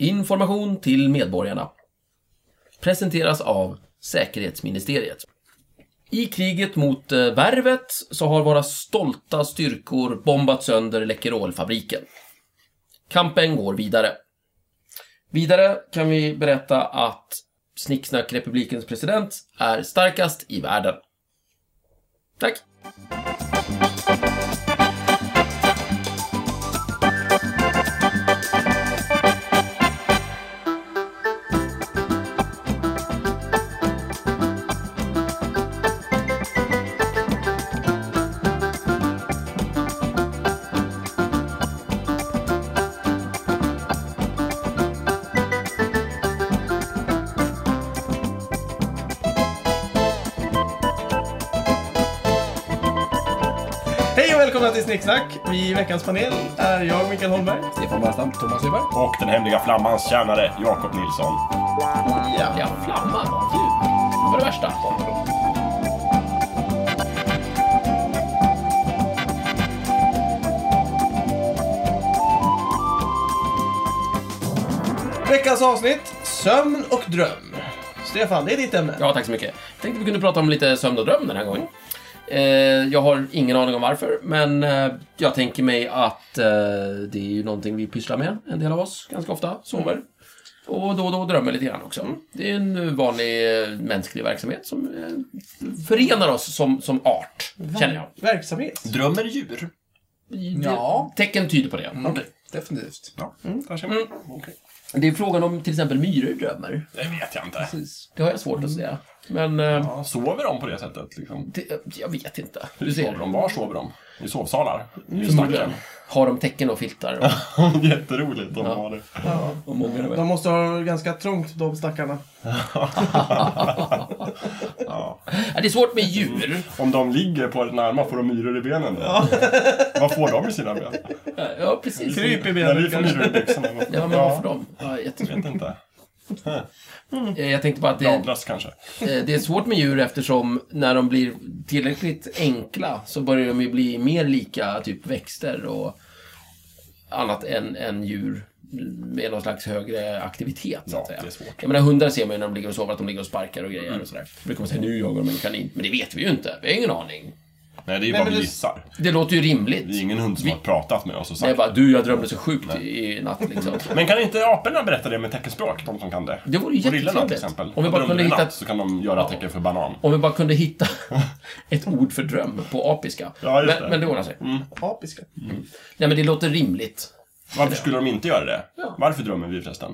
Information till medborgarna. Presenteras av Säkerhetsministeriet. I kriget mot eh, Värvet så har våra stolta styrkor bombat sönder Läkerolfabriken. Kampen går vidare. Vidare kan vi berätta att Snicksnackrepublikens president är starkast i världen. Tack! Vi i veckans panel är jag, Mikael Holmberg. Stefan Barstam, Thomas Öberg. Och den hemliga flammans tjänare, Jakob Nilsson. Ja. Ja, flamman. Gud. Det var det värsta. Veckans avsnitt, sömn och dröm. Stefan, det är ditt ämne. Ja, tack så mycket. Jag tänkte vi kunde prata om lite sömn och dröm den här gången. Eh, jag har ingen aning om varför, men eh, jag tänker mig att eh, det är ju någonting vi pysslar med, en del av oss, ganska ofta. Sover. Och då och då drömmer lite grann också. Det är en vanlig eh, mänsklig verksamhet som eh, förenar oss som, som art, känner jag. Verksamhet. Drömmer djur? Ja. Tecken tyder på det. Okej. Definitivt. Ja, kanske. Mm. Okej. Det är frågan om till exempel myror drömmer. Det vet jag inte. Precis. Det har jag svårt att säga. Men eh, Ja, sover de på det sättet? Liksom? det, jag vet inte. Hur sover de? Var sover de? I sovsalar? Förmodligen. Har de tecken och filtar och, Jätteroligt om de Ja. har det. och många. De måste ha ganska trångt, de stackarna. Ja. Ja, det är svårt med djur. Om de ligger på ett närma, får de myror i benen då? Vad får de i sina ben? Ja, precis. Kryp i När vi får myror i byxorna? Ja, men vad får de? Ja, jättesvårt. vet inte. Eh, Jag tänkte bara att det, Bladlöss kanske? eh, det är svårt med djur eftersom när de blir tillräckligt enkla så börjar de ju bli mer lika typ växter och annat än, än djur med någon slags högre aktivitet, så att Ja, säga. det är svårt. Jag menar, hundar ser man ju när de ligger och sover, att de ligger och sparkar och grejer och sådär. Då brukar man säga, nu jagar de en kanin. Men det vet vi ju inte. Vi har ingen aning. Nej, det är ju Nej, bara men vi gissar. Det låter ju rimligt. Det är ingen hund som Vi- har pratat med oss och Nej, sagt. bara, du, jag drömde så sjukt i, i natt, liksom. Men kan inte aporna berätta det med teckenspråk, de som kan det? Det vore ju Gorillorna jättetrevligt. till exempel. Om vi bara kunde hitta- natt så kan de göra tecken för banan. Om vi bara kunde hitta ett ord för dröm på apiska. Ja, just men, det. men det ordnar sig. Apiska. Nej, men det låter rimligt. Varför skulle de inte göra det? Ja. Varför drömmer vi förresten?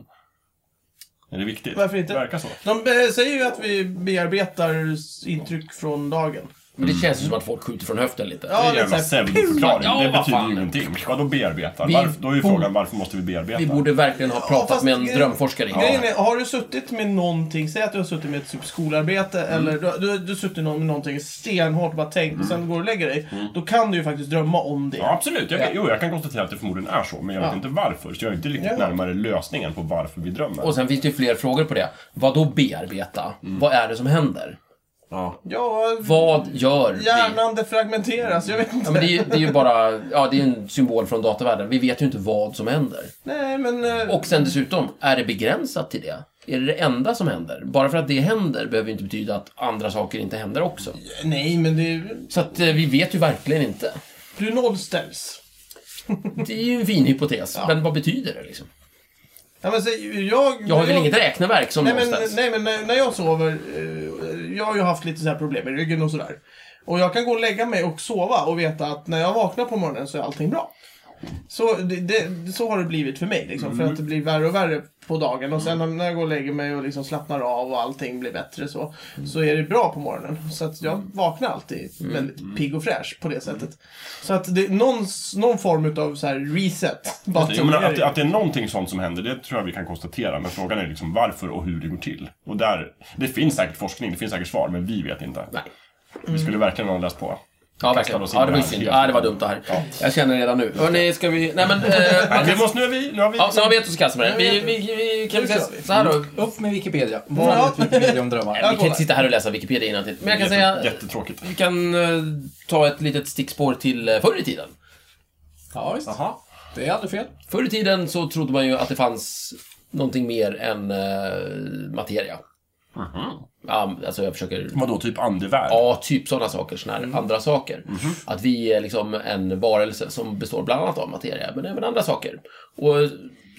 Är det viktigt? Varför inte? Det verkar så. De eh, säger ju att vi bearbetar intryck från dagen. Men det känns ju som att folk skjuter från höften lite. Det är en jävla pseudoförklaring. Ja, det betyder ju ingenting. Vadå bearbeta? Vi Varför, då är ju frågan varför måste vi bearbeta? Vi borde verkligen ha pratat fast med en grejen- drömforskare. Grejen är, har du suttit med någonting, säg att du har suttit med ett typ skolarbete eller du, du, du har suttit med någonting stenhårt och bara tänkt och sen går du och lägger dig. Då kan du ju faktiskt drömma om det. Ja, absolut. Jag, Ja. Jo, jag kan konstatera att det förmodligen är så, men jag vet Ja. inte varför. Så jag är inte riktigt Ja. närmare lösningen på varför vi drömmer. Och sen finns det ju fler frågor på det. Vad då bearbeta? Vad är det som händer? Ja. Ja, Vad gör vi? hjärnan defragmenteras, jag vet inte. Ja, men det är ju det är ju bara ja, det är en symbol från datavärlden. Vi vet ju inte vad som händer. Nej, men... eh, Och sen dessutom, är det begränsat till det? Är det det enda som händer? Bara för att det händer behöver inte betyda att andra saker inte händer också. Nej, men det... Så att eh, vi vet ju verkligen inte. Du nollställs. Det är ju en fin hypotes, men vad betyder det liksom? Ja, men så, jag... Jag har väl inget räkneverk som Nej men, någonstans. nej, men när, när jag sover, eh, jag har ju haft lite så här problem med ryggen och sådär. Och jag kan gå och lägga mig och sova och veta att när jag vaknar på morgonen så är allting bra. Så, det, det, så har det blivit för mig, liksom, för att det blir värre och värre på dagen. Och sen när jag går och lägger mig och liksom slappnar av och allting blir bättre så, så är det bra på morgonen. Så att jag vaknar alltid väldigt pigg och fräsch på det sättet. Så att det är någon, någon form av så reset. Jag menar, att, det- att det är någonting sånt som händer, det tror jag vi kan konstatera. Men frågan är liksom varför och hur det går till. Och där, det finns säkert forskning, det finns säkert svar, men vi vet inte. Nej. Vi skulle verkligen ha läst på. Ja, verkligen. Ja, det var i synd. Ja, det var dumt det här. Ja. Jag känner redan nu. Hörni, ska vi... Nej, men... Eh, Nej, vi måste, nu har vi... Nu har vi Ja, nu har vi ett oss kasta med det. Vi, vi, vi, kan vi säga så här då? Upp med Wikipedia. Vad Ja. vet Wikipedia om drömmar? Vi kan inte sitta här och läsa Wikipedia innantill. Men jag kan säga... Jättetråkigt. Vi kan eh, ta ett litet stickspår till eh, förr i tiden. Ja, visst. Det är aldrig fel. Förr i tiden så trodde man ju att det fanns någonting mer än eh, materia. Ja, alltså jag försöker... Vadå, typ andevärld? Ja, typ sådana saker. Såna här andra saker. Att vi är liksom en varelse som består bland annat av materia, men även andra saker. Och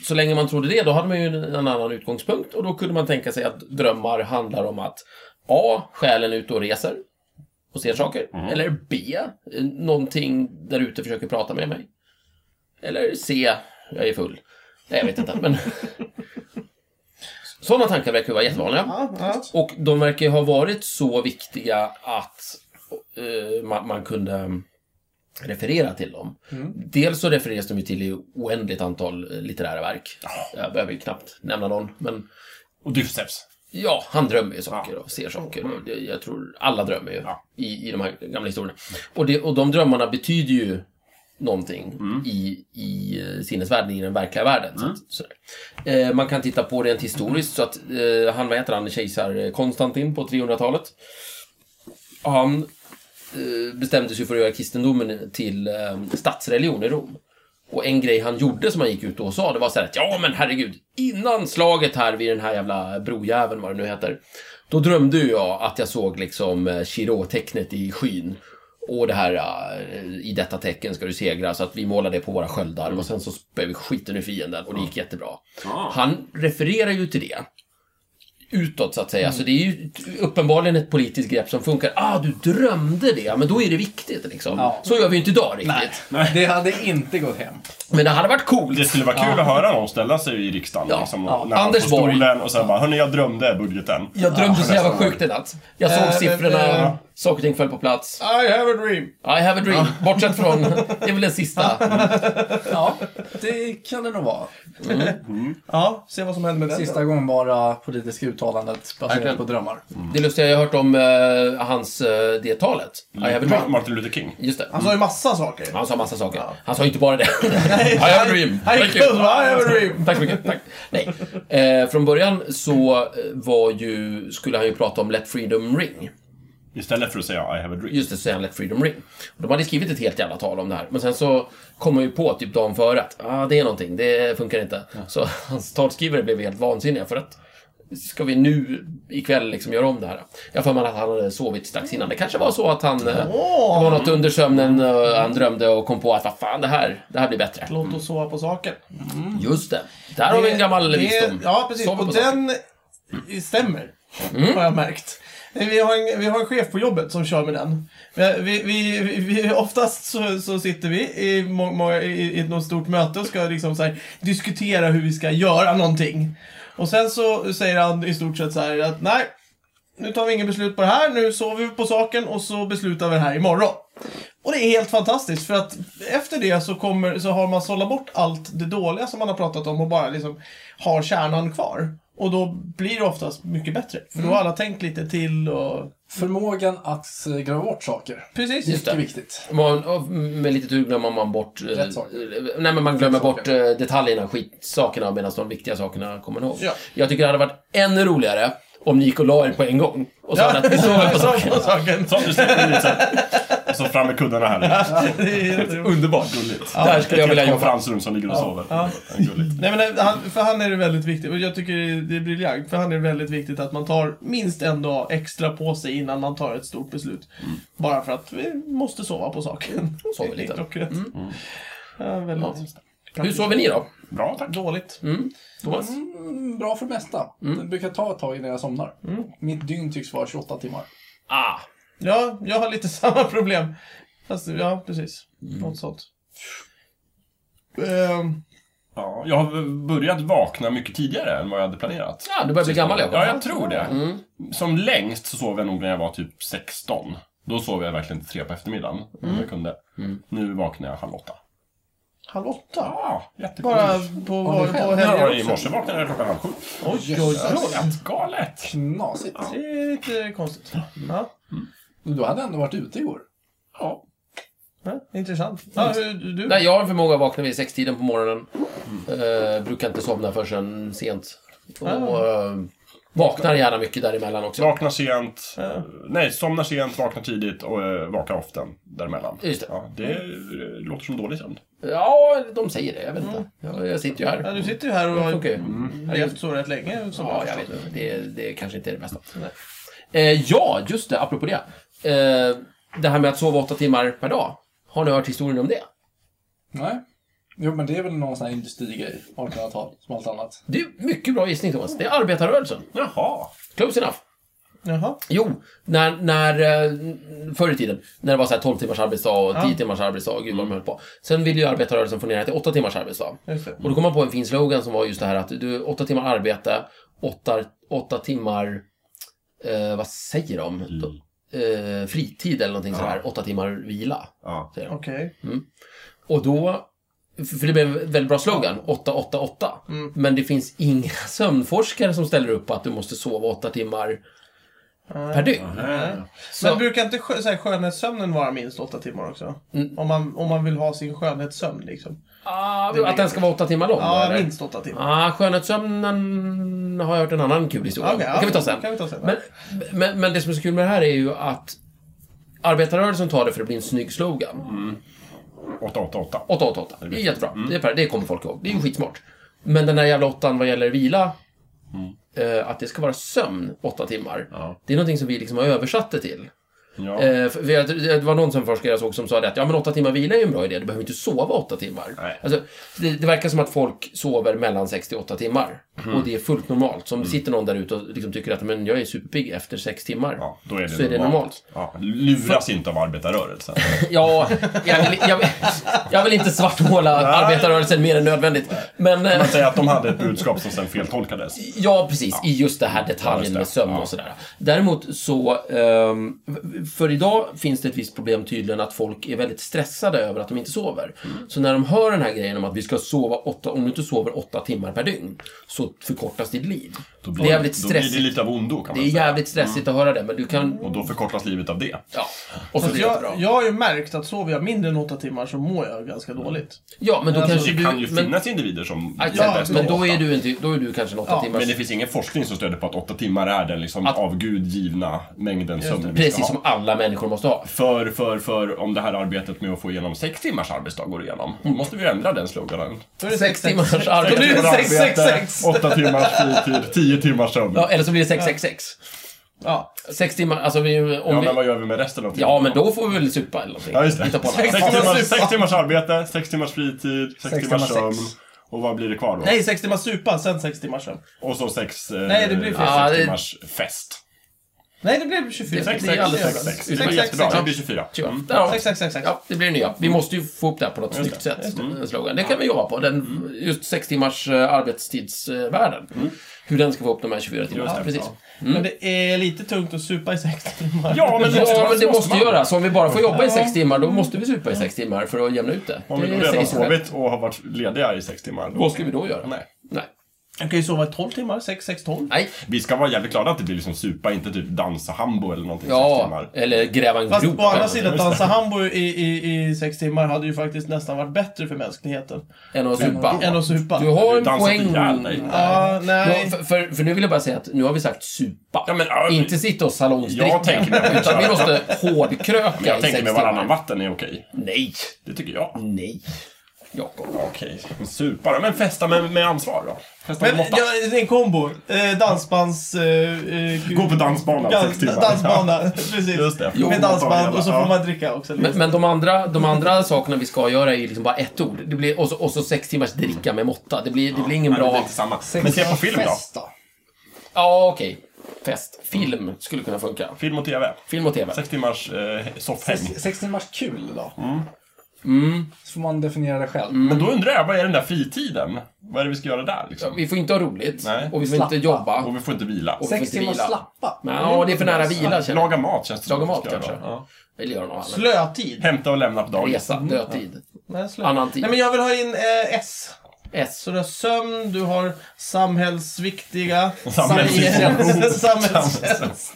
så länge man trodde det, då hade man ju en annan utgångspunkt. Och då kunde man tänka sig att drömmar handlar om att A. Själen är ute och reser och ser saker. Eller B. Någonting där ute försöker prata med mig. Eller C. Jag är full. Nej, jag vet inte, men... Sådana tankar verkar vara jättevanliga. Ja, ja. Och de verkar ha varit så viktiga att eh, man, man kunde referera till dem. Dels så refereras de ju till i oändligt antal eh, litterära verk. Jag behöver ju knappt nämna någon, men Och Dyfsevs. ja, han drömmer ju saker och ser saker. Och det, jag tror alla drömmer ju i, i de här gamla historierna. Och, det, och de drömmarna betyder ju någonting i, i eh, sinnesvärlden, i den verkliga världen. Så att. Eh, man kan titta på rent historiskt, så att eh, han, vad heter han, kejsar Konstantin på 300-talet. Han eh, bestämde sig för att göra kristendomen till eh, statsreligion i Rom. Och en grej han gjorde som han gick ut och sa, det var så här att ja men herregud, innan slaget här vid den här jävla brojäveln, vad det nu heter, då drömde jag att jag såg liksom eh, Chirot-tecknet i skyn. Och det här, eh, i detta tecken ska du segra, så att vi målar det på våra sköldar. Och sen så spöade vi skiten ur fienden och det gick jättebra. Han refererar ju till det utåt så att säga. Så det är ju uppenbarligen ett politiskt grepp som funkar. Ah, du drömde det, men då är det viktigt liksom. Ja. Så gör vi ju inte idag riktigt. Nej, det hade inte gått hem. Men det hade varit coolt. Det skulle vara kul att höra någon ställa sig i riksdagen Ja. liksom, Ja. när Anders på Borg. stolen och sen bara Hörni, jag drömde budgeten. Jag drömde så jävla sjukt i natt. Jag såg Eh, siffrorna, eh, saker och ting föll på plats. I have a dream. I have a dream. Bortsett från, det är väl den sista. Ja, det kan det nog vara. Ja, se vad som händer med den. Sista gångbara politiska uttalandet baserat Verkligen. på drömmar. Det lustiga, jag har hört om eh, hans, uh, det talet. I have a Ma- dream. Martin Luther King. Just det. Han sa ju massa saker. Han sa massa saker. Han sa inte bara det. I have a dream. Han Thank you. I have a dream. Tack så mycket. Tack. Nej. Eh, från början så eh, var ju, skulle han ju prata om Let Freedom Ring. Istället för att säga I have a dream. Just det, så säger han Let Freedom Ring. Och de hade skrivit ett helt jävla tal om det här. Men sen så kom man ju på typ dagen före att ah, det är någonting, det funkar inte. Så hans talskrivare blev helt vansinniga för att Ska vi nu ikväll liksom göra om det här? Jag för mig att han hade sovit strax innan. Det kanske var så att han... eh, Det var något under sömnen och han drömde och kom på att vad fan, det här, det här blir bättre. Låt oss sova på saken. Just det. Där har vi en gammal det, visdom. Ja, precis. På och den stämmer. Mm. Har jag märkt. Vi har, en, vi har en chef på jobbet som kör med den. Vi, vi, vi, vi, oftast så, så sitter vi i, må, i, i något stort möte och ska liksom så här, diskutera hur vi ska göra någonting. Och sen så säger han i stort sett så här att nej, nu tar vi inget beslut på det här, nu sover vi på saken och så beslutar vi det här imorgon. Och det är helt fantastiskt för att efter det så, kommer, så har man sållat bort allt det dåliga som man har pratat om och bara liksom har kärnan kvar. Och då blir det oftast mycket bättre. För då har alla tänkt lite till och... Förmågan att eh, glömma bort saker. Precis. Just det. Viktigt. Man, med lite tur glömmer man bort... eh, Rätt saker. eh, Nej, men man glömmer bort eh, detaljerna, skitsakerna, medan de viktiga sakerna kommer ihåg. Ja. Jag tycker det hade varit ännu roligare om ni gick och la er på en gång. Och sa Ja, att vi sover på saken. Så, du. Och så fram med kuddarna här. Det är jätteroligt. Underbart. Gulligt. Där skulle jag Ett vilja jobba. konferensrum som ligger och sover. Ja. Gulligt. Nej men det- han, för han är det väldigt viktigt, och jag tycker det är briljant, för han är det väldigt viktigt att man tar minst en dag extra på sig innan man tar ett stort beslut. Bara för att vi måste sova på saken. Sover lite. Är klockrent. Ja, väldigt. Hur sover ni då? Bra, tack. Dåligt. Thomas? Mm, bra för det mesta. Det brukar ta ett tag innan jag somnar. Mitt dygn tycks vara 28 timmar. Ah, Ja, jag har lite samma problem. Fast, ja, precis. Något sånt. Ehm, Ja, jag har börjat vakna mycket tidigare än vad jag hade planerat. ja, du börjar bli gammal Jakob. Ja, jag tror det. Som längst så sov jag nog när jag var typ 16. Då sov jag verkligen till tre på eftermiddagen, om jag kunde. Nu vaknar jag halv åtta. halv åtta? Ja, Bara på, det är på. Ja, helger I också? morse vaknade jag klockan halv sju. Oj, oj, oj. Galet. Knasigt. Det är lite konstigt. Ja. Du hade ändå varit ute igår. Ja. Ja, intressant. Ja, hur, du? Nej, jag har en förmåga att vakna vid sextiden på morgonen. Eh, brukar inte somna förrän sent. Och, Ah. eh, Vaknar gärna mycket däremellan också. Vaknar sent, nej, somnar sent, vaknar tidigt och äh, vakar ofta däremellan. Just det. Ja, det eh, låter som dålig sömn. Ja, de säger det. Jag vet inte. Jag, jag sitter ju Ja, här. du sitter ju här och har ju. levt så rätt länge. Som Ja, jag vet. Det, det kanske inte är det bästa. Eh, ja, just det. Apropå det. Eh, det här med att sova åtta timmar per dag. Har ni hört historien om det? Nej. Jo, men det är väl någon sån här industrigrej, 1800-tal, som allt annat. Det är mycket bra gissning, Thomas. Det är arbetarrörelsen. Jaha. Close enough. Jaha. Jo, när, när eh, förr i tiden, när det var så här 12 timmars arbetsdag och 10 timmars arbetsdag, gud vad de höll på. Sen ville ju arbetarrörelsen få ner det till 8 timmars arbetsdag. Och då kom man på en fin slogan som var just det här att du, 8 timmar arbete, 8, 8 timmar, eh, vad säger de? Eh, fritid eller någonting sådär, 8 timmar vila. Ja. Säger de. Okej. Och då, för det blev en väldigt bra slogan, 8-8-8. Men det finns inga sömnforskare som ställer upp på att du måste sova 8 timmar per dygn. Så- Men brukar inte skö- så här, skönhetssömnen vara minst åtta timmar också? Mm. Om, man, om man vill ha sin skönhetssömn liksom. Ah, att den ska vara 8 timmar lång? Ja, eller? minst åtta timmar. Ah, skönhetssömnen har jag hört en annan kul historia. Okej, det ja, kan vi ta sen. kan vi ta sen. Men, men, men det som är så kul med det här är ju att arbetarrörelsen tar det för att bli en snygg slogan. 888. 888. Det är jättebra. Det, är, per- det kommer folk ihåg. Det är ju skitsmart. Men den där jävla åttan vad gäller vila, eh, att det ska vara sömn åtta timmar, Ja. det är någonting som vi liksom har översatt det till. Ja. Eh, för jag, det var någon som forskare jag såg som sa det att ja, men åtta timmar vila är ju en bra idé. Du behöver inte sova åtta timmar. Nej. Alltså, det, det verkar som att folk sover mellan 6 till 8 timmar. Och det är fullt normalt. Så om det sitter någon där ute och liksom tycker att men jag är superpigg efter sex timmar. ja, då är det så är det normalt. Ja, luras inte av arbetarrörelsen. Ja, jag vill, jag, vill, jag vill inte svartmåla arbetarrörelsen mer än nödvändigt. Men... eh, Man säger att de hade ett budskap som sen feltolkades. Ja, precis. I just det här Ja, detaljen just det. med sömn Ja. och sådär. Däremot så, ehm, för idag finns det ett visst problem tydligen att folk är väldigt stressade över att de inte sover. Mm. Så när de hör den här grejen om att vi ska sova åtta, om du inte sover åtta timmar per dygn, så förkortas ditt liv. Då det är jävligt då blir det stressigt. lite av ondo kan Det man är säga. jävligt stressigt att höra det, men du kan... Och då förkortas livet av det. Ja. Och så blir det bra. jag, jag har ju märkt att sover jag mindre än åtta timmar så mår jag ganska dåligt. Ja, men då Alltså, kanske Det du... kan ju men, finnas individer som Ja, men då är du, inte, då är du kanske en åtta Ja, timmars... Men det finns ingen forskning som stöder på att åtta timmar är den liksom Att- av Gud givna mängden sömn vi Precis ha. som alla människor måste ha. För, för, för om det här arbetet med att få igenom sex timmars arbetsdag går igenom, då måste vi ändra den sloganen. Det Sex timmars blir arbete. det sex, sex, sex. Åtta timmars fritid, tio timmars sömn. Ja, eller så blir det 666. Ja. Sex timmar, alltså vi, om Ja, vi... men vad gör vi med resten av tiden? Ja, men då får vi väl supa eller någonting. Ja, just det. På något Sex, annat. timmars, sex timmars arbete, sex timmars fritid, sex, Sex timmars timmars sömn. sex. Och vad blir det kvar då? Nej, sex timmar supa, sen sex timmar sömn. Och så sex, eh, Nej, det blir fel. sex Ja, det- timmars fest. Nej, det blev 24. Det Sex, blir sex, alldeles sex, sex. Det blir sex, jättebra. sex. Det blir 24. Ja, Mm. där har vi. Sex, sex, sex, sex. Ja, det blir det nya. Vi måste ju få upp det här på något snyggt det. sätt. en Slogan. Det kan vi jobba på. Den, just sex timmars eh, arbetstidsvärlden. Hur den ska få upp de här 24 timmarna. Det, Precis. Men det är lite tungt att supa i sex timmar. Ja, men det måste, Ja, men det måste man. göra. Så om vi bara får jobba i sex timmar, då måste vi supa i sex timmar för att jämna ut det. Om vi då redan sovit och har varit lediga i sex timmar. Vad ska vi då göra? Nej. Nej. Jag kan ju sova i 12 timmar, 6, 6, 12. Nej. Vi ska vara jävligt glada att det blir liksom supa, inte typ dansa hambo eller någonting i sex Ja, timmar. eller gräva en Fast grop. å andra sidan, dansa hambo i, i, i sex timmar hade ju faktiskt nästan varit bättre för mänskligheten. Än att supa. Än att supa. Du har en Dansat poäng. ihjäl dig. Ja, nej. Ja, för, för, för nu vill jag bara säga att nu har vi sagt supa. Ja, men, ja, inte sitta och salongsdricka. Jag tänker mig- Utan vi måste hårdkröka Jag i tänker sex med varannan timmar. vatten är okej. Nej. Det tycker jag. Nej. Jakob. Okej, men supa då. Men festa med, med ansvar då. Festa Men med måtta. ja, det är en kombo. Eh, dansbands... Eh, eh, Gå på dansbanan dans- sex timmar. Dansbana, precis. Just det. Med dansband och så Ja. får man dricka också. Men, men de, andra, de andra sakerna vi ska göra är liksom bara ett ord. Det blir, och, så, och så sex timmars dricka med måtta. Det blir, det blir ingen det blir bra... Sex Men se på film då. Ja, okej. Fest. Film skulle kunna funka. Film och TV. Film och TV. Sex timmars eh, soffhäng. Sex, sex timmars kul då. Mm. Så får man definiera det själv. Men då undrar jag, vad är den där fritiden? Vad är det vi ska göra där liksom? Vi får inte ha roligt. Nej. Och vi får Slappa. inte jobba. Och vi får inte vila. Sex inte vila. slappa. Ja, det är för nära vila känner. Laga mat känns det Laga som mat kanske. Ja. Eller göra något annat. Slötid. Hämta och lämna på dagis. Resa, dödtid. Nej, slö... Annan tid. Nej, men jag vill ha in eh, S. S. Så du har sömn, du har samhällsviktiga, Samhällsinformation. samhällstjänst,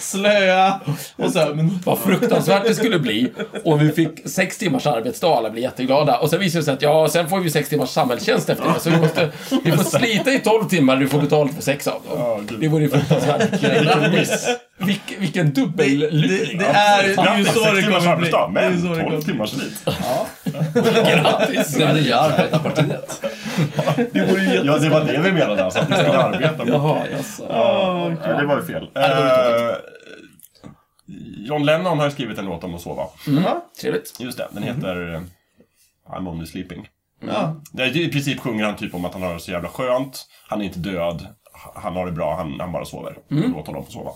slöa och sömn. Vad fruktansvärt det skulle bli om vi fick sex timmars arbetsdag, alla blir jätteglada. Och sen visar det sig att ja, sen får vi sex timmars samhällstjänst efter det. Så vi, måste, vi får slita i tolv timmar, du får betalt för sex av dem. Det vore ju fruktansvärt. Vilk, vilken Det, dubbelluring. det är ju Grattis, så det kommer bli. Det men så det 12 kommer. timmars slit. Grattis! Det nya arbetarpartiet. Ja, det var det vi menade alltså, att vi skulle arbeta. Jaha, jaså. Ja, det var ju fel. det Eh, John Lennon har skrivit en låt om att sova. Ja, Trevligt. Just det, den heter eh, I'm only sleeping. ja. Det är, I princip sjunger han typ om att han har det så jävla skönt, han är inte död, han har det bra, han, han bara sover. Låt honom få sova.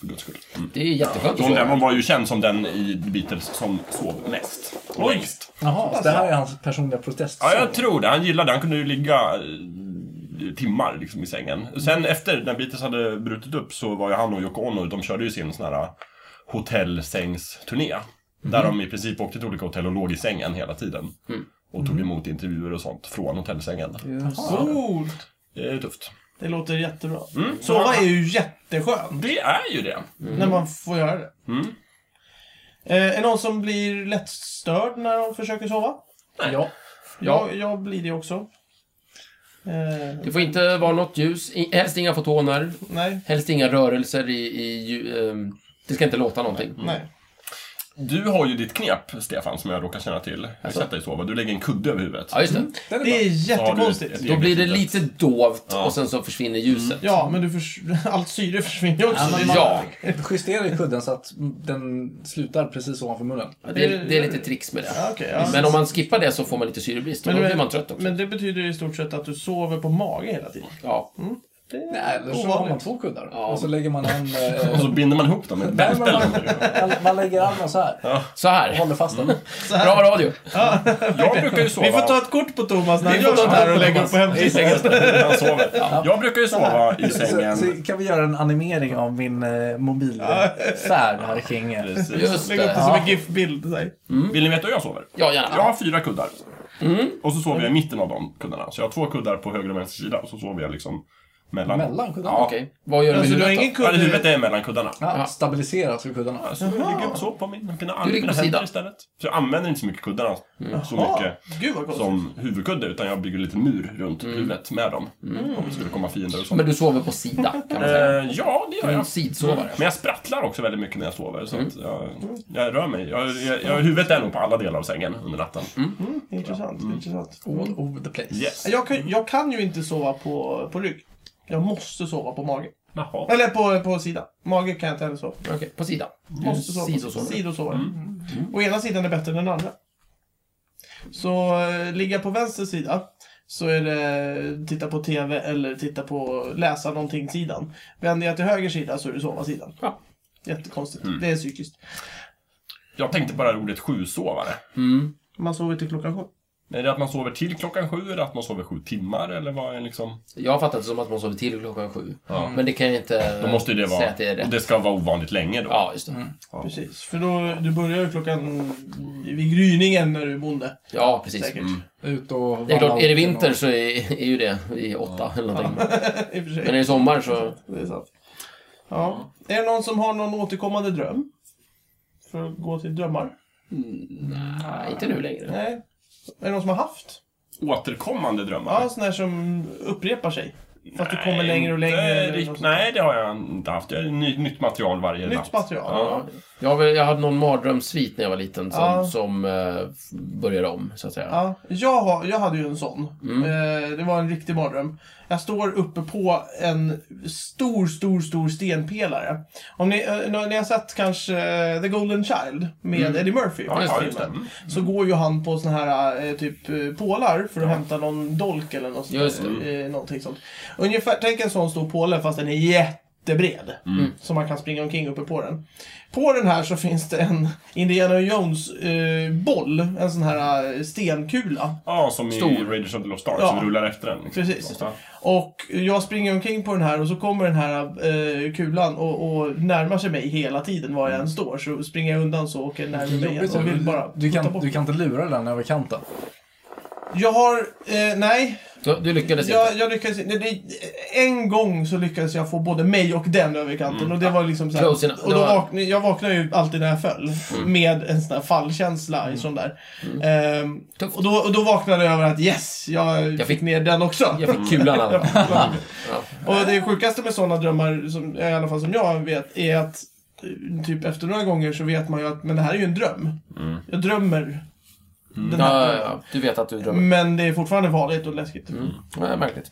För guds skull. Mm. Det är jätteskönt John Lennon var ju känd som den i Beatles som sov mest. Och längst. Jaha, så det här är hans personliga protest. Ja, jag tror det. Han gillade Han kunde ju ligga eh, timmar liksom i sängen. Sen efter, när Beatles hade brutit upp, så var ju han och Yoko Ono, de körde ju sin sån här hotellsängsturné. Där de i princip åkte till olika hotell och låg i sängen hela tiden. Och tog emot intervjuer och sånt från hotellsängen. Coolt. Det är tufft. Det låter jättebra. Mm. Sova är ju jätteskönt Det är ju det. när man får göra det. Mm. Eh, är någon som blir lätt störd när de försöker sova? Ja. Jag, jag blir det också. Eh, Det får inte vara något ljus, helst inga fotoner, nej, helst inga rörelser i... i ehm, det ska inte låta någonting. nej. Du har ju ditt knep, Stefan, som jag råkar känna till. Jag har sett dig sova. Du lägger en kudde över huvudet. Ja, just det. Är Det är jättekonstigt. Då blir det lite dovt Ja. och sen så försvinner ljuset. Ja, men du förs- allt syre försvinner ju också. Ja, är Ja, Justera i kudden så att den slutar precis ovanför munnen. det är, det är lite tricks med det. Ja, okej, ja. Men om man skippar det så får man lite syrebrist och Men då blir man trött också. Men det betyder i stort sett att du sover på mage hela tiden. Ja. Är Nej, eller så har man två kuddar. Ja. Och så lägger man en... eh, Och så binder man ihop dem med Nej, men bälte. man, man lägger armen så här. Så Och här. håller fast. Så här. Bra radio. Jag brukar ju sova... Vi får ta ett kort på Thomas när han gör ett här och lägga upp på hemsidan. Han sover. Jag brukar ju sova i Så, sängen. så kan vi göra en animering av min eh, mobilfärd här kring er. Precis. Just Lägga upp det som en GIF-bild. så här. Vill ni veta hur jag sover? Ja, Jag gärna. har fyra kuddar. Och så sover jag i mitten av de kuddarna. Så jag har två kuddar på höger och vänster sida. Och så sover jag liksom mellan. Mellan kuddarna? Ja. Okej. Vad gör du med Alltså, du har huvudet ingen då? Ja, huvudet kudde... är mellan kuddarna. Ja, stabiliserat för kuddarna. Så jag ligger så på min, mina, arm, Du ligger mina på händer sidan. istället. Så jag använder inte så mycket kuddarna så Jaha, mycket Gud vad konstigt. som huvudkudde. Utan jag bygger lite mur runt huvudet med dem. Om det skulle komma fiender och så. Men du sover på sida, kan man säga. Eh, ja, det gör En jag. sidsovare. Men jag sprattlar också väldigt mycket när jag sover. Så att jag, jag rör mig. Jag, jag, jag, huvudet är nog på alla delar av sängen under natten. Mm, intressant, intressant. All over the place. Yes. Jag kan, jag kan ju inte sova på, på rygg. Jag måste sova på mage. Jaha. Eller på, på sida. Mage kan jag inte heller sova. Okej, på sida. Måste sova på Sidosovare. sidosovare. Mm. Och ena sidan är bättre än den andra. Så äh, ligga på vänster sida så är det titta på TV eller titta på läsa någonting sidan. Vänder jag till höger sida så är det sova sidan. Ja. Jättekonstigt. Det är psykiskt. Jag tänkte bara ordet sjusovare. Mm. Man sover till klockan sju. Är det att man sover till klockan sju eller att man sover sju timmar eller vad är liksom? Jag har fattat det som att man sover till klockan sju. Ja. Men det kan jag inte Då måste ju det säga vara... att det är och rätt. det ska vara ovanligt länge då. Ja, just det. Ja. Precis. För då, du börjar ju klockan vid gryningen när du är bonde. Ja, precis. Säkert. Ut och Det är klart, är det vinter så är, är ju det i åtta eller någonting. I och. Men är det sommar så... Det är sant. Ja. Är det någon som har någon återkommande dröm? För att gå till drömmar? Nej, inte nu längre. Nej. Är det någon som har haft? Återkommande drömmar? Ja, sådana här som upprepar sig. Fast du kommer längre och längre. inte nej, det har jag inte haft. Jag har ny, nytt material varje natt. Nytt material. Ja. Jag, jag hade någon mardrömssvit när jag var liten som, Ja. som eh, började om, så att säga. Ja, jag, har, jag hade ju en sån. Mm. Eh, det var en riktig mardröm. Jag står uppe på en stor, stor, stor stenpelare. Om ni, eh, ni har sett kanske eh, The Golden Child med Eddie Murphy. Ja, just ja, det. det. Mm. Så går ju han på såna här eh, typ eh, pålar för att hämta någon dolk eller något sånt Just där, eh, någonting sånt. Ungefär, tänk en sån stor påle fast den är jättebred. Så man kan springa omkring uppe på den. På den här så finns det en Indiana Jones eh, boll, en sån här eh, stenkula. Ja, som i Stor. Raiders of the Lost Ark, Ja. som rullar efter den. Liksom. Precis. Ja. Och jag springer omkring på den här och så kommer den här eh, kulan och, och närmar sig mig hela tiden var jag än står. Så springer jag undan så åker den närmare mig och vill bara du, kan, bort du kan inte lura den över kanten. Jag har, eh, nej, Du, du lyckades inte. jag, jag lyckades det, En gång så lyckades jag få både mig och den över kanten och det var liksom så här, Close enough. Och då vaknade, jag vaknade ju alltid när jag föll. Med en sån här fallkänsla i sån där. Ehm, Tufft. och, då, och då vaknade jag över att yes, jag, fick, fick- ner den också. Jag fick kulan. Ja. Och det sjukaste med sådana drömmar, som, i alla fall som jag vet, är att eh, typ efter några gånger så vet man ju att men det här är ju en dröm. Jag drömmer den här Ja, ja. Du vet att du drömmer. Men det är fortfarande farligt och läskigt. Mm. Ja, märkligt.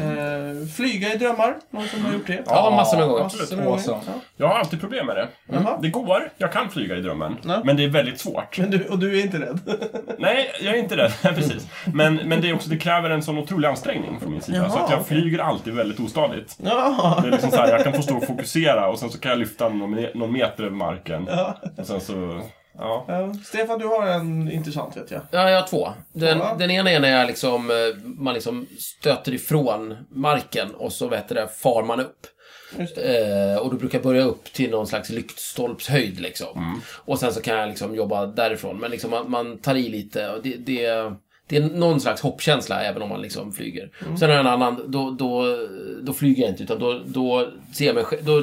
Eh, flyga i drömmar, någon som har gjort det? Ja, massor med gånger. Massor med gånger. Ja. Jag har alltid problem med det. Jaha. Det går, jag kan flyga i drömmen. Ja. Men det är väldigt svårt. Men du, och du är inte rädd? Nej, jag är inte rädd. Precis. Men, men det, är också, det kräver en sån otrolig ansträngning från min sida. Jaha, så att jag okej. flyger alltid väldigt ostadigt. ja. Det är liksom så här, jag kan få stå och fokusera och sen så kan jag lyfta någon, någon meter över marken. Ja. Och sen så, ja. Ja. Stefan, du har en intressant vet jag. Ja, jag har två. Den, Ja. den ena är när jag liksom, eh, man liksom stöter ifrån marken och så vet det, far man upp. Eh, och då brukar jag börja upp till någon slags lyktstolpshöjd liksom. Och sen så kan jag liksom jobba därifrån. Men liksom man, man tar i lite och det, det, det är någon slags hoppkänsla även om man liksom flyger. Sen har jag en annan, då, då, då flyger jag inte utan då, då ser jag mig själv, då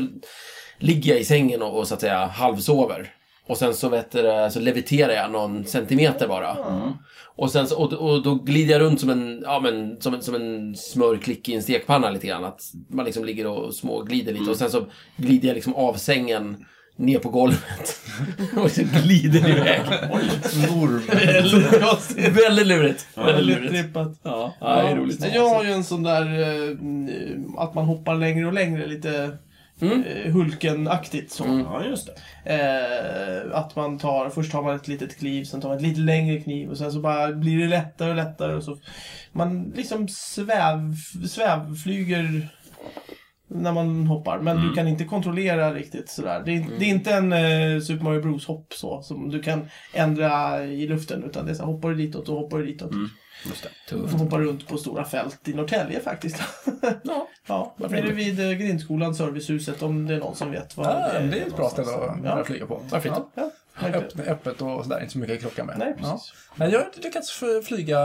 ligger jag i sängen och, och så att säga halvsover. Och sen så, vet du, så leviterar jag någon centimeter bara. Och, sen så, och, och då glider jag runt som en, ja, men, som en, som en smörklick i en stekpanna lite grann. Att man liksom ligger och småglider lite. Och sen så glider jag liksom av sängen ner på golvet. och så glider det iväg. Konstigt. Väldigt lurigt. Väldigt Väldigt lurigt. trippat. Ja, ja, det är roligt. Jag har ju en sån där eh, att man hoppar längre och längre, lite Mm. eh, Hulken-aktigt så. Ja, just det. Eh, att man tar, först tar man ett litet kliv, sen tar man ett lite längre kniv och sen så bara blir det lättare och lättare och så. Man liksom sväv, svävflyger när man hoppar, men Mm. du kan inte kontrollera riktigt sådär. Det är, det är inte en eh, Super Mario Bros hopp så, som du kan ändra i luften, utan det är så här, hoppar du ditåt och hoppar du ditåt. Just det. Du Tufft. får hoppa runt på stora fält i Norrtälje faktiskt. Ja. ja, nere inte? vid eh, grindskolan, servicehuset, om det är någon som vet vad Ja, det är ett bra ställe att Ja, flyga på. Varför inte? ja, verkligen. Öppet, öppet och sådär, inte så mycket att krocka med. Nej, Ja. precis. Men jag har lyckats flyga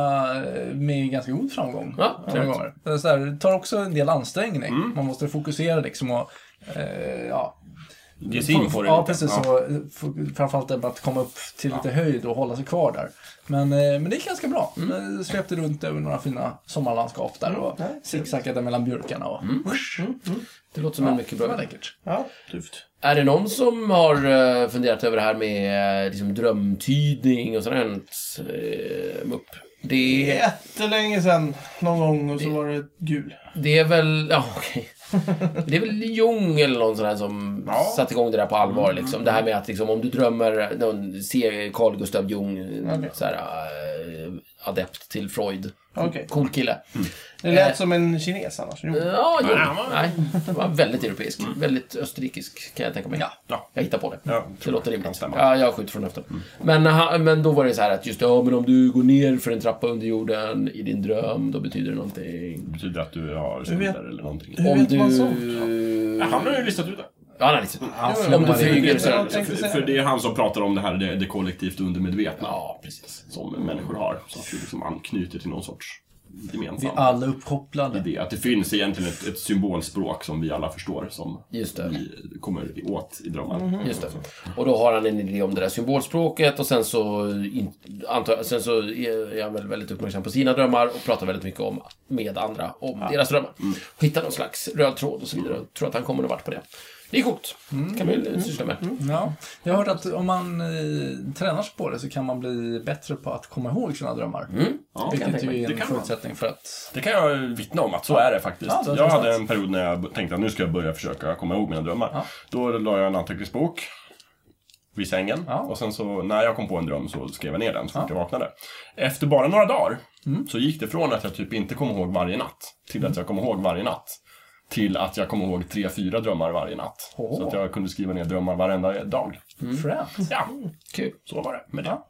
eh, med ganska god framgång. Ja, många gånger. Det, är så det tar också en del ansträngning. Mm. Man måste fokusera liksom och eh, ja, Ge sig in på det Ja, lite. precis. Ja. Så, eh, framförallt att komma upp till lite höjd och hålla sig kvar där. Men, eh, men det gick ganska bra. Mm. Jag svepte runt över några fina sommarlandskap där och Mm. zigzaggade mellan björkarna. Och, Det låter som en mycket bra idé. läckert. Ja, tufft. Är det någon som har eh, funderat över det här med eh, liksom, drömtydning och sånt här uh, Det, Jättelänge sedan, någon gång, och så var det gul. det är väl, ja okej. Det är väl Jung eller någon sån här som Ja. satte igång det där på allvar liksom. Det här med att liksom, om du drömmer, någon, se Carl Gustav Jung, Okej. så här, eh, adept till Freud. Okej. Cool kille. Det lät Eh. som en kines annars. Jo. Ja, men- Nej, det var väldigt europeisk. Väldigt österrikisk kan jag tänka mig. Ja. Ja. Jag hittar på det. Ja, Det låter rimligt. Ja, jag skjuter från höften. Men, han- men då var det så här att just ja, men om du går ner för en trappa under jorden i din dröm, då betyder det någonting. Det betyder att du har skulder eller någonting. Hur Om vet du... man sånt? Ja, Han har ju listat ut det. Ja, listat ut. jo, Om du flyger så... För, för det. det är han som pratar om det här, det, det kollektivt undermedvetna. Ja, precis. Som människor har. Så att vi liksom anknyter till någon sorts Vi gemensam är alla uppkopplade. idé. Att det finns egentligen ett, ett symbolspråk som vi alla förstår. Som Just det. vi kommer åt i drömmar. Mhm. Just det. Och då har han en idé om det där symbolspråket och sen så, in, antar, jag- sen så är han väl väldigt uppmärksam på sina drömmar och pratar väldigt mycket om, med andra om deras drömmar. Hittar någon slags röd tråd och så vidare. Jag tror att han kommer någon vart på det. Det är coolt. kan man ju syssla med. Ja. Jag har hört att om man eh, tränar sig på det så kan man bli bättre på att komma ihåg sina drömmar. Ja, Vilket ju är Det en kan man. förutsättning för att... Det kan jag vittna om att så är det faktiskt. Ja, det jag hade en period när jag tänkte att nu ska jag börja försöka komma ihåg mina drömmar. Ja. Då la jag en anteckningsbok vid sängen. Ja. Och sen så när jag kom på en dröm så skrev jag ner den så fort Ja. jag vaknade. Efter bara några dagar Mm. så gick det från att jag typ inte kom ihåg varje natt till att jag kom ihåg varje natt. Till att jag kom ihåg tre, fyra drömmar varje natt. Åh. Så att jag kunde skriva ner drömmar varenda dag. Fränt. Ja, Kul. så var det med det. Ja.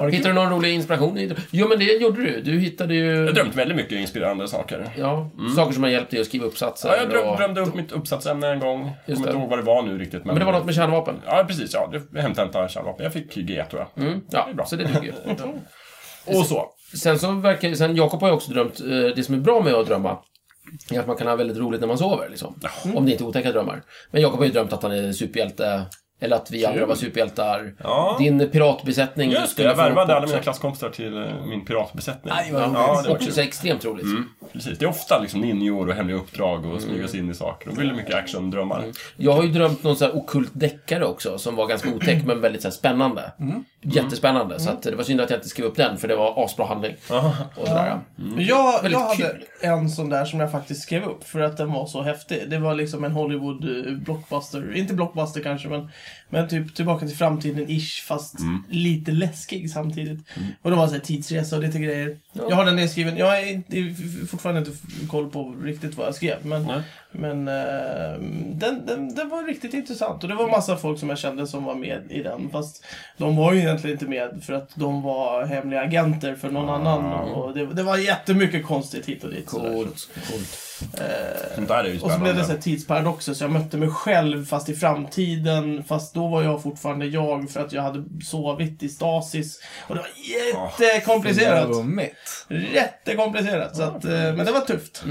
Har du Hittade du någon rolig inspiration? i- Jo, men det gjorde du. Du hittade ju... Jag har drömt väldigt mycket inspirerande saker. Ja, saker som har hjälpt dig att skriva uppsatser. Ja, jag dröm, och... drömde upp mitt uppsatsämne en gång. Jag Just kommer det. inte ihåg vad det var nu riktigt. Men, Men det var något med kärnvapen? Ja, precis. Ja, det hämtade kärnvapen. Jag fick G, tror jag. Mm, Det är ja, bra. så det duger. Och så. sen så verkar sen Jakob har ju också drömt, eh, det som är bra med att drömma, är att man kan ha väldigt roligt när man sover, liksom. Om det inte är otäcka drömmar. Men Jakob har ju drömt att han är superhjälte, eller att vi andra var superhjältar. Ja. Din piratbesättning, Just det, jag värvade alla mina klasskompisar till eh, min piratbesättning. Vad Ja. Ja, det var också kul. så extremt roligt. Mm, precis. Det är ofta liksom ninjor och hemliga uppdrag och smyga sig in i saker. Och väldigt mycket actiondrömmar. Jag har ju drömt någon sån här okult deckare också, som var ganska otäck men väldigt så spännande. Jättespännande, så att det var synd att jag inte skrev upp den, för det var asbra handling. Och sådär, ja. Men Jag, Väldigt jag hade kul. en sån där som jag faktiskt skrev upp för att den var så häftig. Det var liksom en Hollywood eh, blockbuster. Inte blockbuster kanske, men, men typ Tillbaka till framtiden-ish, fast lite läskig samtidigt. Och det var så här tidsresa och lite grejer. Jag har den nedskriven. Jag har fortfarande inte koll på riktigt vad jag skrev, men, Nej. men eh, den, den, den var riktigt intressant. Och det var massa folk som jag kände som var med i den, fast de var ju egentligen inte med för att de var hemliga agenter för någon annan. Och det, det var jättemycket konstigt hit och dit. sådär. Coolt, coolt. Sånt där är ju Och så blev det så här tidsparadoxer, så jag mötte mig själv fast i framtiden. Fast då var jag fortfarande jag för att jag hade sovit i stasis. Och det var jättekomplicerat. Flummigt. Jättekomplicerat. Så att, eh, men det var tufft.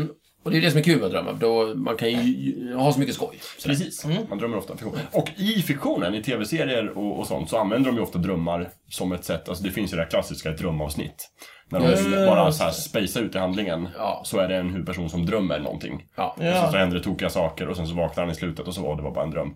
Och det är det som är kul med att drömma, då man kan ju ha så mycket skoj. Sådär. Precis, man drömmer ofta fiktion. Och i fiktionen, i tv-serier och, och sånt, så använder de ju ofta drömmar som ett sätt, alltså det finns ju det här klassiska drömavsnitt. När de det. bara så här spacea ut i handlingen, Ja. så är det en huvudperson som drömmer någonting. Ja. Och sen Ja, så händer det tokiga saker och sen så vaknar han i slutet och så var det var bara en dröm.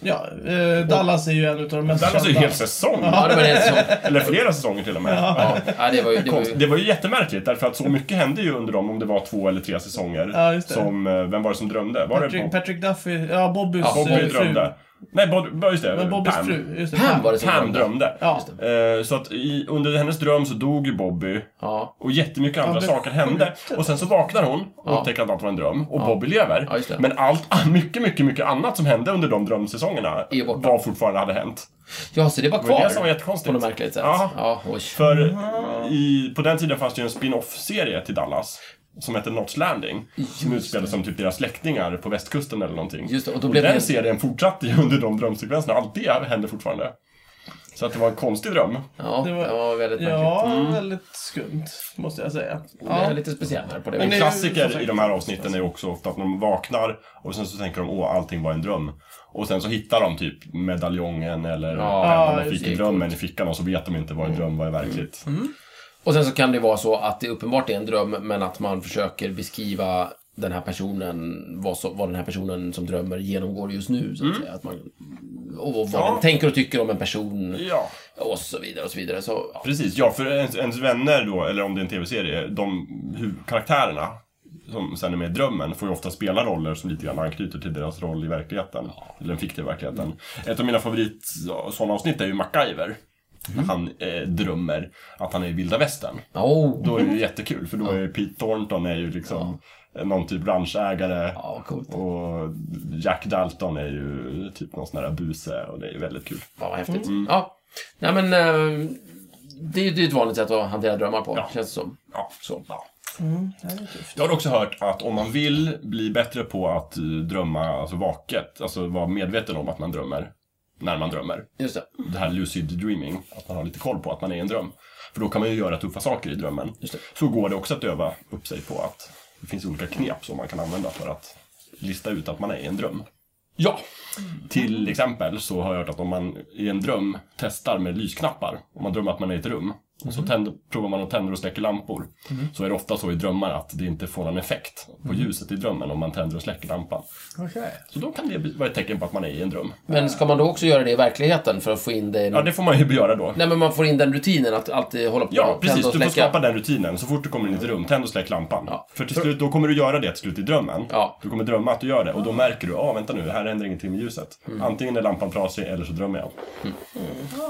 ja eh, Dallas är ju en av de mest Det var ju en hel säsong! ja, det var det som... Eller flera säsonger till och med. Ja, ja det var ju... Det var ju Det var ju jättemärkligt, därför att så mycket hände ju under dem, om det var två eller tre säsonger. Ja, just det. Som, eh, vem var det som drömde? Var det Patrick, Bob? Patrick Duffy, ja Bobbys Ja, Bobby fru. drömde. Nej, Bob, just det. Men Bobbys Pam. fru. Just det, Pam var det som Pam drömde. Ja. Eh, så att i, under hennes dröm så dog ju Bobby Ja, och jättemycket andra det saker hände. Och sen så vaknar hon och Ja. upptäcker att allt var en dröm. Och Bobby lever. Ja, just det. Men allt, mycket, mycket, mycket annat som hände under de drömsäsongerna var fortfarande hade hänt. ja så det var Det var kvar. det som var jättekonstigt. På något märkligt sätt. Ja. Ja. För i, på den tiden fanns det ju en spin-off-serie till Dallas. Som hette Notch Landing. Som utspelade som typ deras släktingar på västkusten eller någonting. Just det, och då blev den det- serien fortsatte ju under de drömsekvenserna. Allt det hände fortfarande. Så att det var en konstig dröm. Ja, Det det var- var, väldigt märkligt. Ja, väldigt skumt, måste jag säga. Det är Ja. lite speciellt här på det En klassiker i de här avsnitten är också ofta att de vaknar och sen så tänker de åh, allting var en dröm. Och sen så hittar de typ medaljongen eller Ja, pennan de just fick i är drömmen i fickan och så vet de inte vad en dröm var i verkligt. Och sen så kan det vara så att det uppenbart är en dröm, men att man försöker beskriva den här personen, vad, så, vad den här personen som drömmer genomgår just nu, så att säga. Att man, och vad Ja. den tänker och tycker om en person, Ja, och så vidare och så vidare. Så, ja. precis. Ja, för ens, ens vänner då, eller om det är en tv-serie, de karaktärerna som sen är med i drömmen får ju ofta spela roller som lite grann anknyter till deras roll i verkligheten. Eller den fiktiva verkligheten. Ett av mina favorit sådana avsnitt är ju MacGyver. Han eh, drömmer att han är i vilda västern. Oh, Då är det ju jättekul, för då är Pete Thornton är ju liksom någon typ ranchägare. ja. Och Jack Dalton är ju typ någon sån här buse och det är ju väldigt kul. Ja, vad häftigt. Ja. Nej, men eh, det, är- det är ett vanligt sätt att hantera drömmar på, Ja. känns det som. Ja, Så. ja. Mm, det är tufft. Jag har också hört att om man vill bli bättre på att eh, drömma alltså vaket, alltså vara medveten om att man drömmer när man drömmer. Just det. Det här lucid dreaming, att man har lite koll på att man är i en dröm. För då kan man ju göra tuffa saker i drömmen. Så går det också att öva upp sig på att det finns olika knep som man kan använda för att lista ut att man är i en dröm. Ja. Till exempel så har jag hört att om man i en dröm testar med lysknappar, om man drömmer att man är i ett rum, och så tänder, provar man att tänder och släcker lampor, så är det ofta så i drömmar att det inte får någon effekt på ljuset i drömmen om man tänder och släcker lampan. Okej. Så då kan det vara ett tecken på att man är i en dröm. Men ska man då också göra det i verkligheten för att få in det... Ja, det får man ju göra då. Nej, men man får in den rutinen att alltid hålla på Ja, och tända precis. och Du får släcka. skapa den rutinen. Så fort du kommer in i ett rum, tänd och släck lampan. Ja. För till slut, då kommer du göra det till slut i drömmen. Ja. Du kommer drömma att du gör det och då märker du, ja ah, vänta nu, här händer ingenting med ljuset. Mm. Antingen är lampan trasig eller så drömmer jag.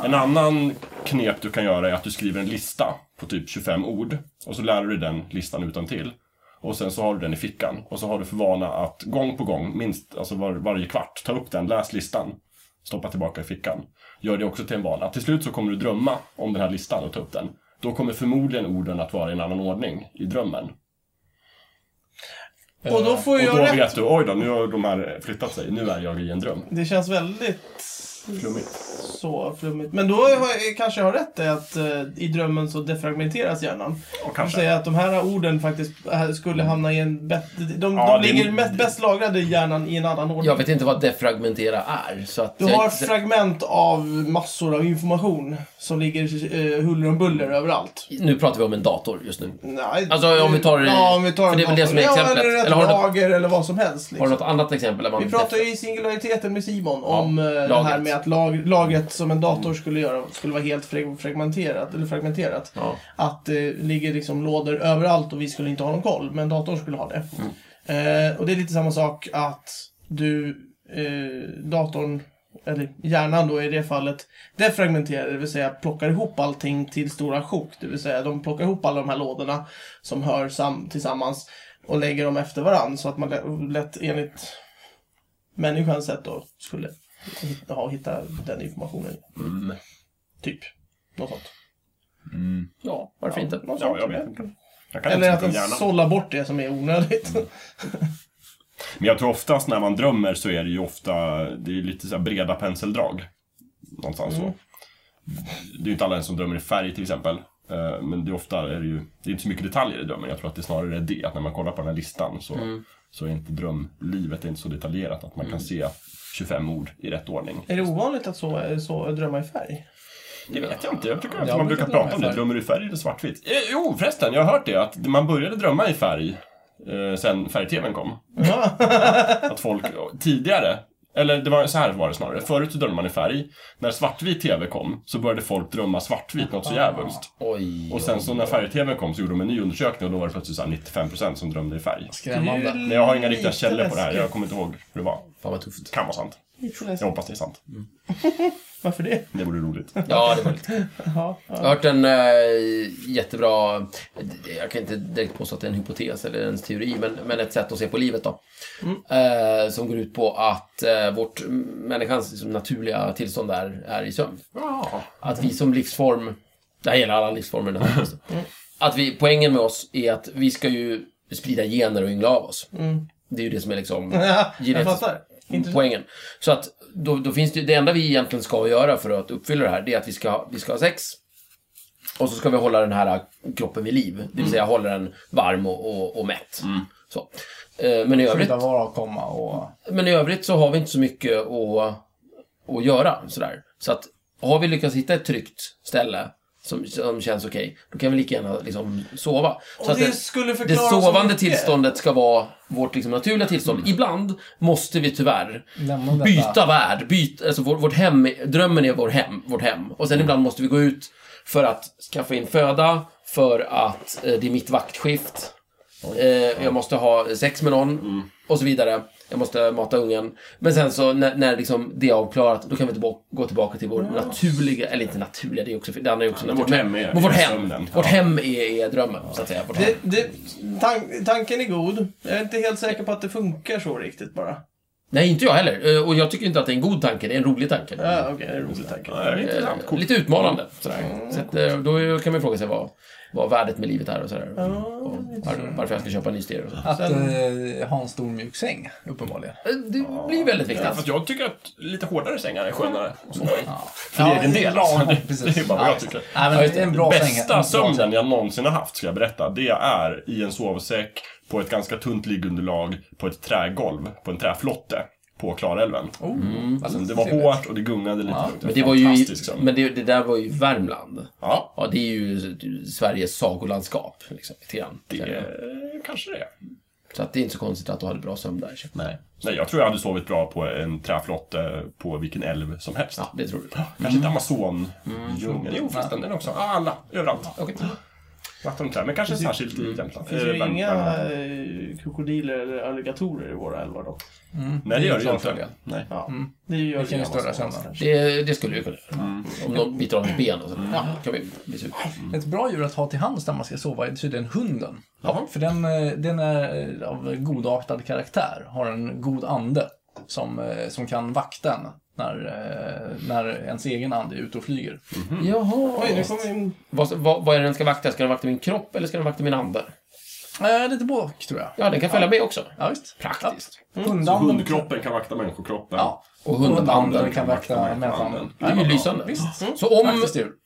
En annan knep du kan göra är att du skriver en lista på typ 25 ord och så lär du den listan utan till. Och sen så har du den i fickan och så har du för vana att gång på gång, minst alltså var, varje kvart, ta upp den, läs listan, stoppa tillbaka i fickan. Gör det också till en vana. Till slut så kommer du drömma om den här listan och ta upp den. Då kommer förmodligen orden att vara i en annan ordning i drömmen. Och då får Och jag då rätt. vet du, oj då, nu har de här flyttat sig, nu är jag i en dröm. Det känns väldigt Flummigt. Så flummigt. Men då har jag, kanske jag har rätt i att eh, i drömmen så defragmenteras hjärnan. Och kanske. säga att de här orden faktiskt eh, skulle hamna i en bättre... De, Ja, de det- ligger mest, bäst lagrade i hjärnan i en annan ordning. Jag vet inte vad defragmentera är, så att... Du jag har inte- fragment av massor av information som ligger eh, huller om buller överallt. Nu pratar vi om en dator just nu. Nej, Alltså, om vi tar- Ja, om vi tar för det är väl det som är ja, exemplet. Eller ett Eller har du- lager eller vad som helst. Har Liksom. du något annat exempel? Där man Vi pratade ju i singulariteten med Simon om eh, det här med att lag, lagret som en dator skulle göra skulle vara helt frag- fragmenterat. Eller fragmenterat. Ja. Att det ligger liksom lådor överallt och vi skulle inte ha någon koll, men datorn skulle ha det. Eh, och det är lite samma sak att du, eh, datorn, eller hjärnan då i det fallet, defragmenterar, det vill säga plockar ihop allting till stora sjok. Det vill säga de plockar ihop alla de här lådorna som hör sam- tillsammans och lägger dem efter varann så att man lä- lätt enligt människans sätt då skulle hitta, ha, hitta den informationen. Mm. Typ. Något sånt. Ja, varför inte? Något Ja, sånt. jag vet inte. Jag kan Eller att den sållar bort det som är onödigt. Men jag tror oftast när man drömmer så är det ju ofta, det är lite så här breda penseldrag. Någonstans så. Det är ju inte alla som drömmer i färg till exempel. Eh, Men det är ofta är det ju, det är inte så mycket detaljer i drömmen. Jag tror att det snarare är det, att när man kollar på den här listan så, så är inte drömlivet inte så detaljerat att man kan se 25 ord i rätt ordning. Är det ovanligt att så, så drömma i färg? Det vet jag inte. Jag tycker att Jag man brukar prata om det. Drömmer du i färg eller svartvitt? Eh, jo, förresten. Jag har hört det. Att man började drömma i färg eh, sen färg-tvn kom. att folk tidigare, eller det var så här var det snarare. Förut så drömde man i färg. När svartvit tv kom så började folk drömma svartvitt något så jävulst. Oj. Och sen så när färg-tvn kom så gjorde de en ny undersökning och då var det plötsligt så här 95% som drömde i färg. Skrämmande. Men jag har inga riktiga källor på det här. Jag kommer inte ihåg hur det var. Fan vad tufft. Kan vara sant. Jag hoppas det är sant. Varför det? Det vore roligt. Ja, det var lite Jaha, Jag ja. har hört en äh, jättebra, jag kan inte direkt påstå att det är en hypotes eller ens teori, men, men ett sätt att se på livet då. Eh, som går ut på att eh, vårt, människans liksom, naturliga tillstånd är, är i sömn. Ja. Att vi som livsform, det här gäller alla livsformer naturligtvis. Att vi, poängen med oss är att vi ska ju sprida gener och yngla av oss. Det är ju det som är liksom Ja, jag fattar. Intressant. poängen. Så att då, då finns det, det enda vi egentligen ska göra för att uppfylla det här, det är att vi ska, vi ska ha sex. Och så ska vi hålla den här kroppen vid liv. Det vill säga hålla den varm och, och, och mätt. Så. Eh, Men, i övrigt, Skydda vara och komma och... men i övrigt så har vi inte så mycket att, att göra. Sådär. Så att har vi lyckats hitta ett tryggt ställe som, som känns okej, då kan vi lika gärna liksom sova. Så Och att det skulle det förklara så sovande tillståndet ska vara vårt liksom, naturliga tillstånd. Ibland måste vi tyvärr byta värld. Byta, alltså vår, vårt hem, drömmen är vår hem, vårt hem. Och sen ibland måste vi gå ut för att skaffa in föda, för att eh, det är mitt vaktskift. Eh, jag måste ha sex med någon och så vidare. Jag måste mata ungen. Men sen så när, när liksom det är avklarat, då kan vi tillbaka, gå tillbaka till vår naturliga, eller inte naturliga, det är också, det andra är också naturligt. vårt hem är- men vårt hem. sömnen. Vårt Ja. hem är, är drömmen, så att säga. Det, det, tan tanken är god. Jag är inte helt säker på att det funkar så riktigt bara. Nej, inte jag heller. Eh, Och jag tycker inte att det är en god tanke, det är en rolig tanke. Ja, okej, det är en rolig tanke. Ja, det är intressant. Eh. Lite utmanande. Sådär. Så att, eh, då kan man fråga sig vad, vad värdet med livet är och sådär. Ja, och var, varför jag ska köpa en ny stereo. Att Sen- eh, ha en stor mjuk säng, uppenbarligen. Eh, Det blir väldigt viktigt. Ja, fast jag tycker att lite hårdare sängar är skönare att sova i. Ja. För egen del. Ja, alltså. precis. Det är bara vad Ja, jag tycker. Nej, men Ja, det är en det. bra. Bästa en bra sömnen jag någonsin har haft, ska jag berätta, det är i en sovsäck på ett ganska tunt liggunderlag på ett trägolv, på en träflotte på Klarälven. Oh, Alltså, vad det var trevligt. hårt och det gungade lite. Ja. Men det var ju, sömn. men det, det där var ju Värmland. Ja, Ja, det är ju Sveriges sagolandskap. Liksom, lite grann. det kanske det är. Så att det är inte så konstigt att du hade bra sömn där. Nej. Nej, jag tror jag hade sovit bra på en träflotte på vilken älv som helst. Ja, det tror du. Kanske inte Amazon, djungeln. Jo, förresten, den också. Ah, Alla, överallt. Okej. Vatten och trä, men kanske särskilt i Jämtland. Det finns Eh, ju Värm- inga eh, krokodiler eller alligatorer i våra älvar dock. Mm, Nej, det gör det ju inte. Nej. Ja, det gör Det kan störa kanske. Det, det skulle ju kunna göra. Om någon biter av ett ben och så. Ja, kan vi bli sur. Ett bra djur att ha till hands när man ska sova är tydligen hunden. Jaha. För den, eh, den är eh, av godartad karaktär, har en god ande som, eh, som kan vakta en när, eh, när ens egen ande är ute och flyger. Jaha. Oj, nu kommer in... Vad, vad, vad är det den ska vakta? Ska den vakta min kropp eller ska den vakta min ande? Eh, lite båk, tror jag. Ja, den kan följa med också. Ja, visst. Praktiskt. Ja. Så Hundanden. hundkroppen kan vakta människokroppen. Ja. Och hundanden kan kan vakta människoanden. Det är ju lysande. Visst. Så om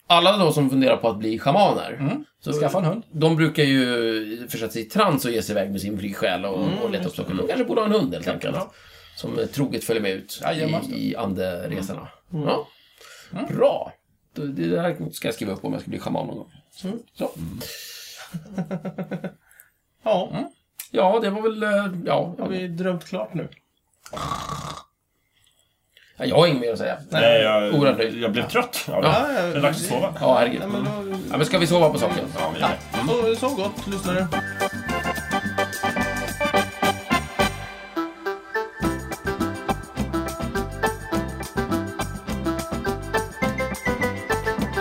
alla då som funderar på att bli schamaner, så Skaffa en hund. de brukar ju försätta sig i trans och ge sig iväg med sin flygsjäl och, och leta upp saker. De kanske borde ha en hund helt enkelt. Som troget följer med ut Jajamän. i, i anderesorna. Ja. Bra. Det där ska jag skriva upp om jag ska bli schaman någon gång. Så. Ja, Ja, det var väl... eh, Ja, har vi drömt klart nu? ja, jag har inget mer att säga. Nej, jag, Oerhört nöjd. jag blev trött av det. Ja, det är dags att sova. Ja, herregud. Nej, men då, Ja, men ska vi sova på saken? Ja, vi gör det. så, så gott, lyssnare.